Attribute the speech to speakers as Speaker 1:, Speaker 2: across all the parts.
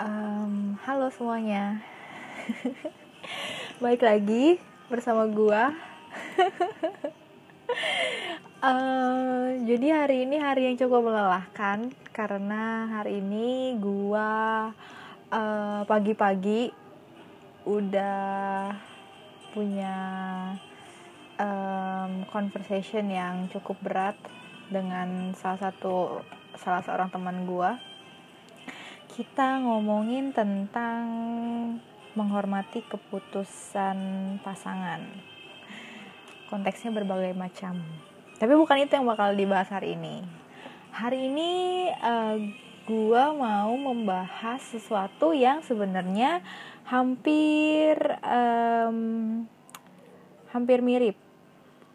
Speaker 1: Um, halo semuanya, baik lagi bersama gua. uh, jadi hari ini hari yang cukup melelahkan karena hari ini gua uh, pagi-pagi udah punya um, conversation yang cukup berat dengan salah satu salah seorang teman gua kita ngomongin tentang menghormati keputusan pasangan. Konteksnya berbagai macam. Tapi bukan itu yang bakal dibahas hari ini. Hari ini uh, gua mau membahas sesuatu yang sebenarnya hampir um, hampir mirip.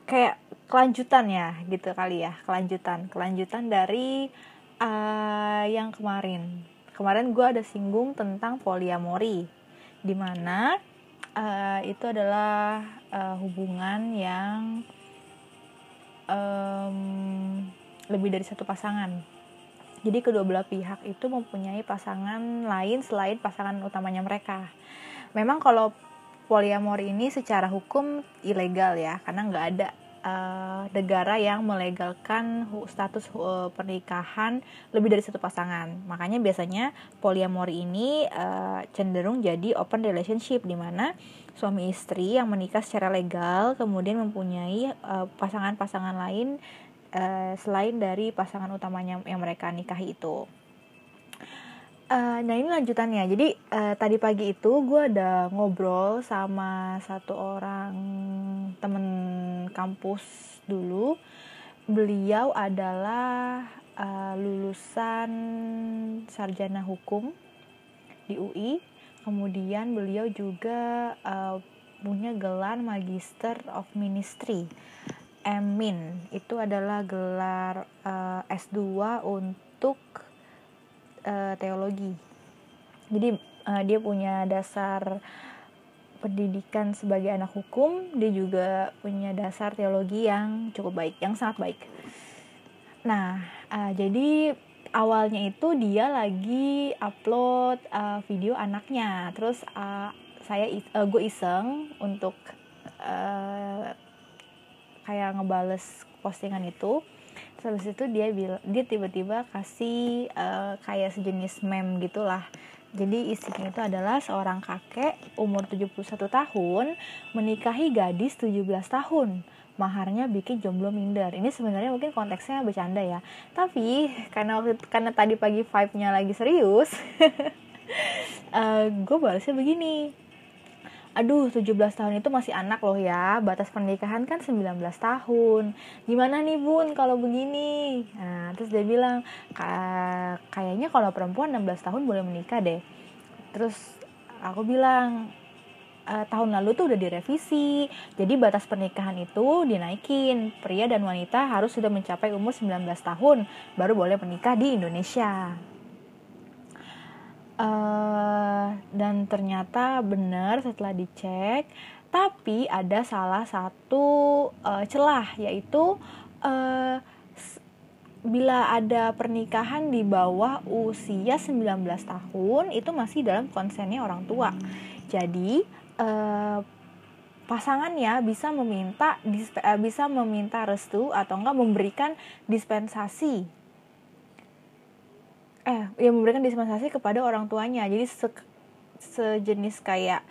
Speaker 1: Kayak kelanjutan ya, gitu kali ya, kelanjutan, kelanjutan dari uh, yang kemarin kemarin gue ada singgung tentang poliamori di mana uh, itu adalah uh, hubungan yang um, lebih dari satu pasangan. Jadi kedua belah pihak itu mempunyai pasangan lain selain pasangan utamanya mereka. Memang kalau poliamori ini secara hukum ilegal ya karena nggak ada uh, negara yang melegalkan status uh, pernikahan lebih dari satu pasangan. Makanya biasanya poliamori ini uh, cenderung jadi open relationship di mana suami istri yang menikah secara legal kemudian mempunyai pasangan-pasangan uh, lain uh, selain dari pasangan utamanya yang mereka nikahi itu. Uh, nah ini lanjutannya. Jadi uh, tadi pagi itu gue ada ngobrol sama satu orang temen kampus dulu. Beliau adalah uh, lulusan sarjana hukum di UI. Kemudian beliau juga uh, punya gelar Magister of Ministry. Emin itu adalah gelar uh, S2 untuk uh, teologi. Jadi uh, dia punya dasar pendidikan sebagai anak hukum, dia juga punya dasar teologi yang cukup baik, yang sangat baik. Nah, uh, jadi awalnya itu dia lagi upload uh, video anaknya, terus uh, saya uh, gue iseng untuk uh, kayak ngebales postingan itu terus itu dia bil dia tiba-tiba kasih uh, kayak sejenis meme gitulah. Jadi isinya itu adalah seorang kakek umur 71 tahun menikahi gadis 17 tahun. Maharnya bikin jomblo minder. Ini sebenarnya mungkin konteksnya bercanda ya. Tapi karena waktu karena tadi pagi vibe-nya lagi serius uh, gue balasnya begini aduh 17 tahun itu masih anak loh ya. Batas pernikahan kan 19 tahun. Gimana nih bun kalau begini? Nah terus dia bilang kayaknya kalau perempuan 16 tahun boleh menikah deh. Terus aku bilang e, tahun lalu tuh udah direvisi. Jadi batas pernikahan itu dinaikin. Pria dan wanita harus sudah mencapai umur 19 tahun baru boleh menikah di Indonesia uh, dan ternyata benar setelah dicek tapi ada salah satu uh, celah yaitu uh, bila ada pernikahan di bawah usia 19 tahun itu masih dalam konsennya orang tua. Jadi uh, pasangannya bisa meminta bisa meminta restu atau enggak memberikan dispensasi eh yang memberikan dispensasi kepada orang tuanya. Jadi se sejenis kayak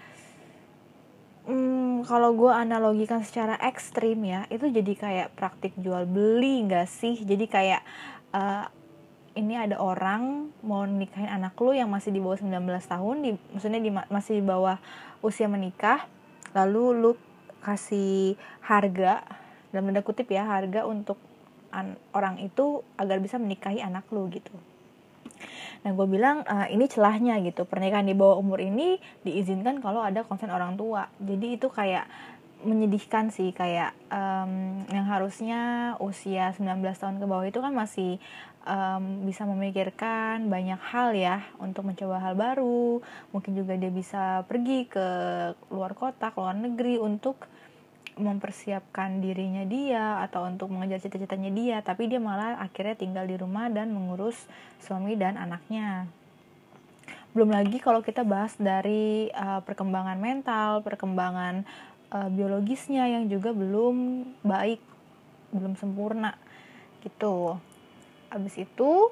Speaker 1: hmm, kalau gue analogikan secara ekstrim ya itu jadi kayak praktik jual beli nggak sih? Jadi kayak uh, ini ada orang mau nikahin anak lu yang masih di bawah 19 tahun di maksudnya di masih di bawah usia menikah lalu lu kasih harga dalam tanda kutip ya harga untuk an orang itu agar bisa menikahi anak lu gitu Nah gue bilang uh, ini celahnya gitu pernikahan di bawah umur ini diizinkan kalau ada konsen orang tua. Jadi itu kayak menyedihkan sih kayak um, yang harusnya usia 19 tahun ke bawah itu kan masih um, bisa memikirkan banyak hal ya untuk mencoba hal baru mungkin juga dia bisa pergi ke luar kota ke luar negeri untuk mempersiapkan dirinya dia atau untuk mengejar cita-citanya dia tapi dia malah akhirnya tinggal di rumah dan mengurus suami dan anaknya. Belum lagi kalau kita bahas dari uh, perkembangan mental perkembangan uh, biologisnya yang juga belum baik belum sempurna gitu. Abis itu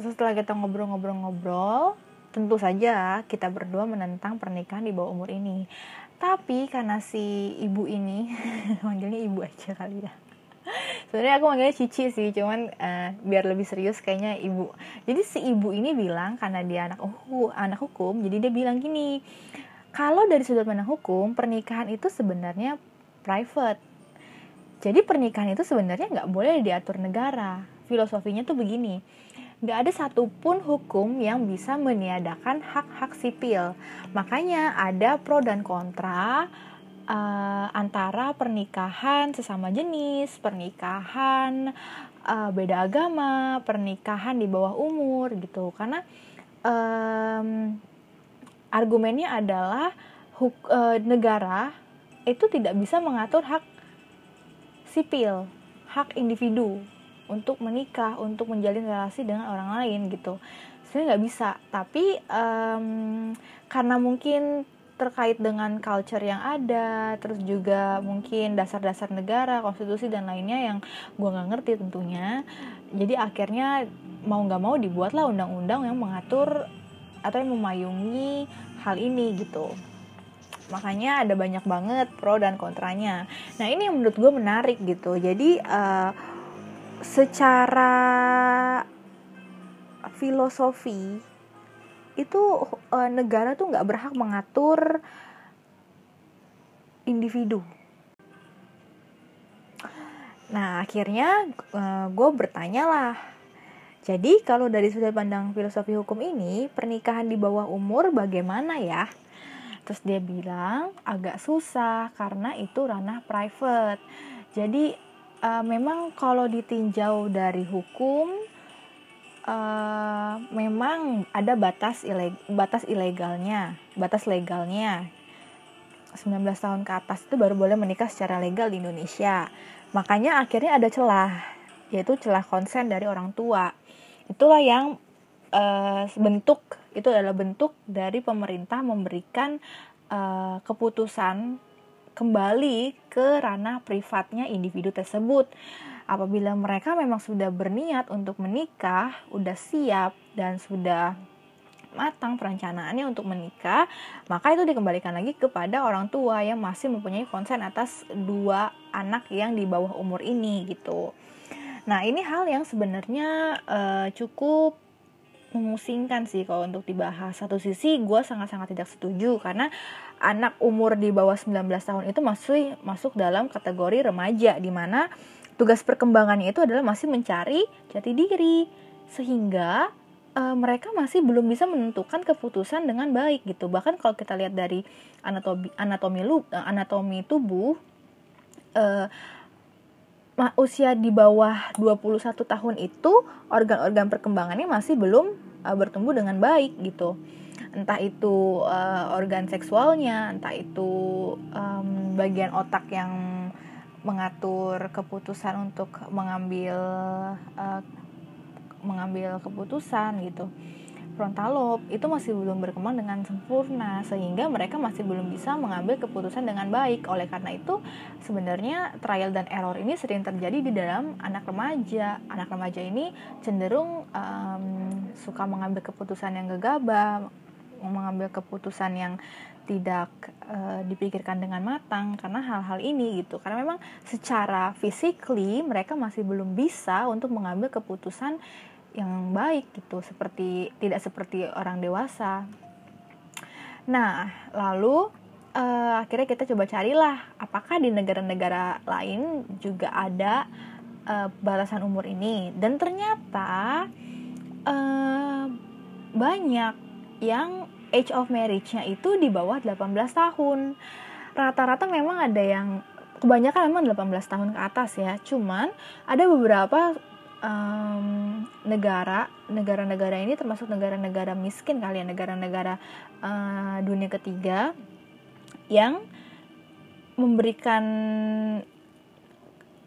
Speaker 1: setelah kita ngobrol-ngobrol-ngobrol tentu saja kita berdua menentang pernikahan di bawah umur ini tapi karena si ibu ini manggilnya ibu aja kali ya. Sebenarnya aku manggilnya cici sih cuman uh, biar lebih serius kayaknya ibu. Jadi si ibu ini bilang karena dia anak hukum anak hukum jadi dia bilang gini kalau dari sudut pandang hukum pernikahan itu sebenarnya private. Jadi pernikahan itu sebenarnya nggak boleh diatur negara. Filosofinya tuh begini nggak ada satupun hukum yang bisa meniadakan hak-hak sipil makanya ada pro dan kontra uh, antara pernikahan sesama jenis, pernikahan uh, beda agama, pernikahan di bawah umur gitu. Karena um, argumennya adalah huk, uh, negara itu tidak bisa mengatur hak sipil, hak individu untuk menikah, untuk menjalin relasi dengan orang lain gitu. Sebenarnya nggak bisa, tapi um, karena mungkin terkait dengan culture yang ada, terus juga mungkin dasar-dasar negara, konstitusi dan lainnya yang gue nggak ngerti tentunya. Jadi akhirnya mau nggak mau dibuatlah undang-undang yang mengatur atau yang memayungi hal ini gitu. Makanya ada banyak banget pro dan kontranya. Nah ini yang menurut gue menarik gitu. Jadi uh, secara filosofi itu uh, negara tuh nggak berhak mengatur individu. Nah akhirnya uh, eh, gue bertanya lah. Jadi kalau dari sudut pandang filosofi hukum ini pernikahan di bawah umur bagaimana ya? Terus dia bilang agak susah karena itu ranah private. Jadi uh, memang kalau ditinjau dari hukum uh, memang ada batas ileg batas ilegalnya, batas legalnya. 19 tahun ke atas itu baru boleh menikah secara legal di Indonesia. Makanya akhirnya ada celah, yaitu celah konsen dari orang tua. Itulah yang uh, bentuk itu adalah bentuk dari pemerintah memberikan uh, keputusan kembali ke ranah privatnya individu tersebut apabila mereka memang sudah berniat untuk menikah, udah siap dan sudah matang perencanaannya untuk menikah, maka itu dikembalikan lagi kepada orang tua yang masih mempunyai konsen atas dua anak yang di bawah umur ini gitu. Nah, ini hal yang sebenarnya uh, cukup memusingkan sih kalau untuk dibahas. Satu sisi gue sangat-sangat tidak setuju karena anak umur di bawah 19 tahun itu masih masuk dalam kategori remaja di mana tugas perkembangannya itu adalah masih mencari jati diri sehingga uh, mereka masih belum bisa menentukan keputusan dengan baik gitu bahkan kalau kita lihat dari anatomi anatomi lu, uh, anatomi tubuh uh, usia di bawah 21 tahun itu organ-organ perkembangannya masih belum uh, bertumbuh dengan baik gitu. Entah itu uh, organ seksualnya entah itu um, bagian otak yang mengatur keputusan untuk mengambil uh, mengambil keputusan gitu frontal lobe itu masih belum berkembang dengan sempurna sehingga mereka masih belum bisa mengambil keputusan dengan baik. Oleh karena itu sebenarnya trial dan error ini sering terjadi di dalam anak remaja. Anak remaja ini cenderung um, suka mengambil keputusan yang gegabah mengambil keputusan yang tidak uh, dipikirkan dengan matang karena hal-hal ini gitu. Karena memang secara physically mereka masih belum bisa untuk mengambil keputusan yang baik gitu seperti tidak seperti orang dewasa nah lalu uh, akhirnya kita coba carilah apakah di negara-negara lain juga ada uh, batasan umur ini dan ternyata uh, banyak yang age of marriage-nya itu di bawah 18 tahun. Rata-rata memang ada yang kebanyakan memang 18 tahun ke atas ya. Cuman ada beberapa um, negara, negara-negara ini termasuk negara-negara miskin kali ya, negara-negara uh, dunia ketiga yang memberikan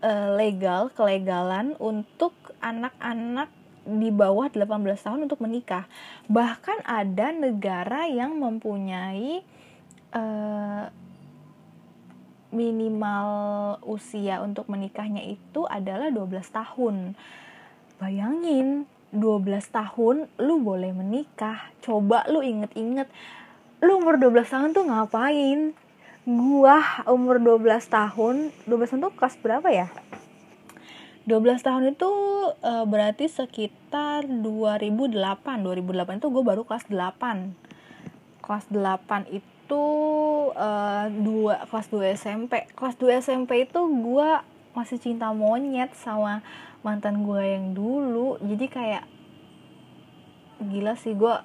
Speaker 1: uh, legal kelegalan untuk anak-anak di bawah 18 tahun untuk menikah. Bahkan ada negara yang mempunyai uh, minimal usia untuk menikahnya itu adalah 12 tahun. Bayangin, 12 tahun lu boleh menikah. Coba lu inget-inget, lu umur 12 tahun tuh ngapain? Gua umur 12 tahun, 12 tahun tuh kelas berapa ya? 12 tahun itu uh, berarti sekitar 2008 2008 itu gue baru kelas 8 kelas 8 itu uh, dua kelas 2 SMP kelas 2 SMP itu gue masih cinta monyet sama mantan gue yang dulu. Jadi kayak gila sih gue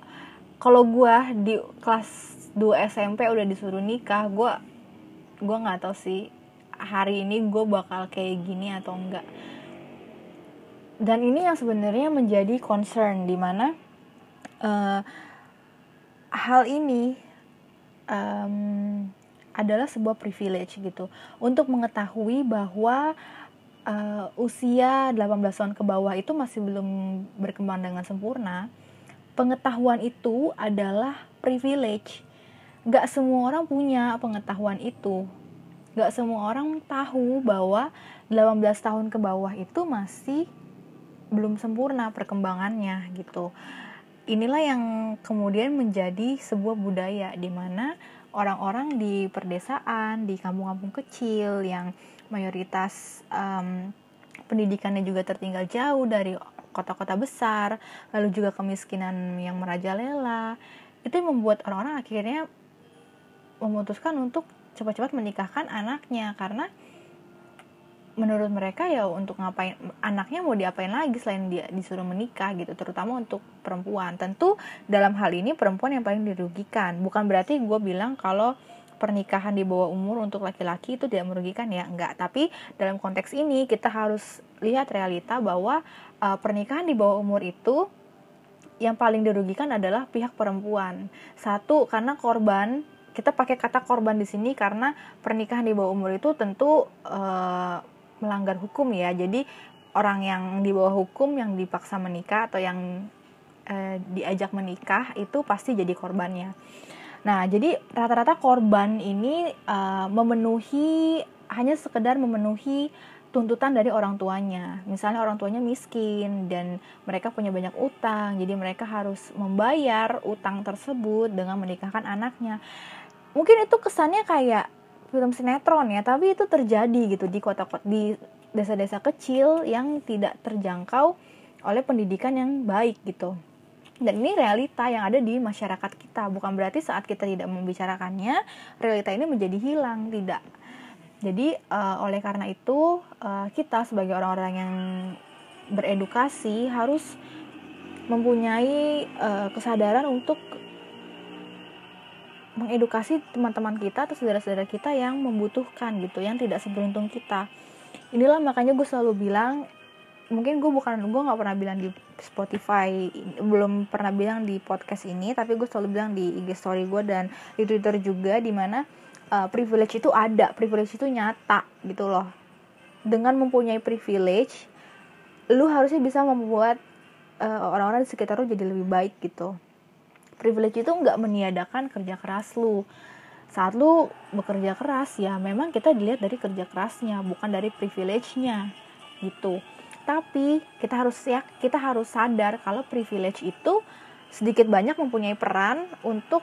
Speaker 1: kalau gue di kelas 2 SMP udah disuruh nikah gue gue nggak tahu sih hari ini gue bakal kayak gini atau enggak. Dan ini yang sebenarnya menjadi concern di mana uh, hal ini um, adalah sebuah privilege gitu. Untuk mengetahui bahwa uh, usia 18 tahun ke bawah itu masih belum berkembang dengan sempurna pengetahuan itu adalah privilege. Gak semua orang punya pengetahuan itu. Gak semua orang tahu bahwa 18 tahun ke bawah itu masih belum sempurna perkembangannya gitu. Inilah yang kemudian menjadi sebuah budaya di mana orang-orang di perdesaan, di kampung-kampung kecil yang mayoritas um, pendidikannya juga tertinggal jauh dari kota-kota besar, lalu juga kemiskinan yang merajalela, itu membuat orang-orang akhirnya memutuskan untuk cepat-cepat menikahkan anaknya. Karena menurut mereka ya untuk ngapain anaknya mau diapain lagi selain dia disuruh menikah gitu terutama untuk perempuan. Tentu dalam hal ini perempuan yang paling dirugikan. Bukan berarti gue bilang kalau pernikahan di bawah umur untuk laki-laki itu tidak merugikan ya enggak. Tapi dalam konteks ini kita harus lihat realita bahwa uh, pernikahan di bawah umur itu yang paling dirugikan adalah pihak perempuan. Satu karena korban kita pakai kata korban di sini karena pernikahan di bawah umur itu tentu uh, melanggar hukum ya jadi orang yang di bawah hukum yang dipaksa menikah atau yang eh, diajak menikah itu pasti jadi korbannya nah jadi rata-rata korban ini uh, memenuhi hanya sekedar memenuhi tuntutan dari orang tuanya. Misalnya orang tuanya miskin dan mereka punya banyak utang, jadi mereka harus membayar utang tersebut dengan menikahkan anaknya. Mungkin itu kesannya kayak film sinetron ya tapi itu terjadi gitu di kota-kota di desa-desa kecil yang tidak terjangkau oleh pendidikan yang baik gitu. Dan ini realita yang ada di masyarakat kita bukan berarti saat kita tidak membicarakannya realita ini menjadi hilang tidak. Jadi uh, oleh karena itu uh, kita sebagai orang-orang yang beredukasi harus mempunyai uh, kesadaran untuk mengedukasi teman-teman kita atau saudara-saudara kita yang membutuhkan gitu yang tidak seberuntung kita. Inilah makanya gue selalu bilang mungkin gue bukan gue nggak pernah bilang di Spotify belum pernah bilang di podcast ini tapi gue selalu bilang di IG story gue dan di Twitter juga di mana uh, privilege itu ada privilege itu nyata gitu loh. Dengan mempunyai privilege lu harusnya bisa membuat uh, orang-orang di sekitar lu jadi lebih baik gitu privilege itu nggak meniadakan kerja keras lu. Saat lu bekerja keras ya memang kita dilihat dari kerja kerasnya bukan dari privilege-nya gitu. Tapi kita harus ya kita harus sadar kalau privilege itu sedikit banyak mempunyai peran untuk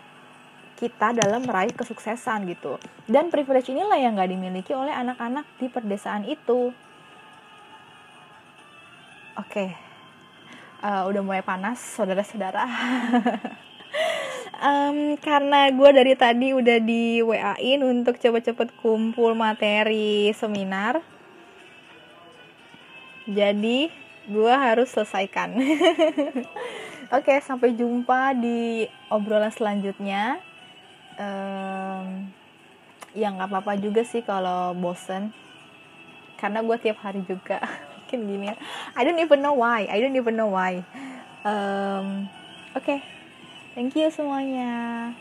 Speaker 1: kita dalam meraih kesuksesan gitu. Dan privilege inilah yang nggak dimiliki oleh anak-anak di perdesaan itu. Oke. Okay. uh, udah mulai panas saudara-saudara um, karena gue dari tadi udah di WA-in untuk cepet-cepet kumpul materi seminar. Jadi gue harus selesaikan. Oke okay, sampai jumpa di obrolan selanjutnya. Um, ya nggak apa-apa juga sih kalau bosen. Karena gue tiap hari juga. Mungkin gini ya. I don't even know why. I don't even know why. Um, oke. okay. Thank you semuanya.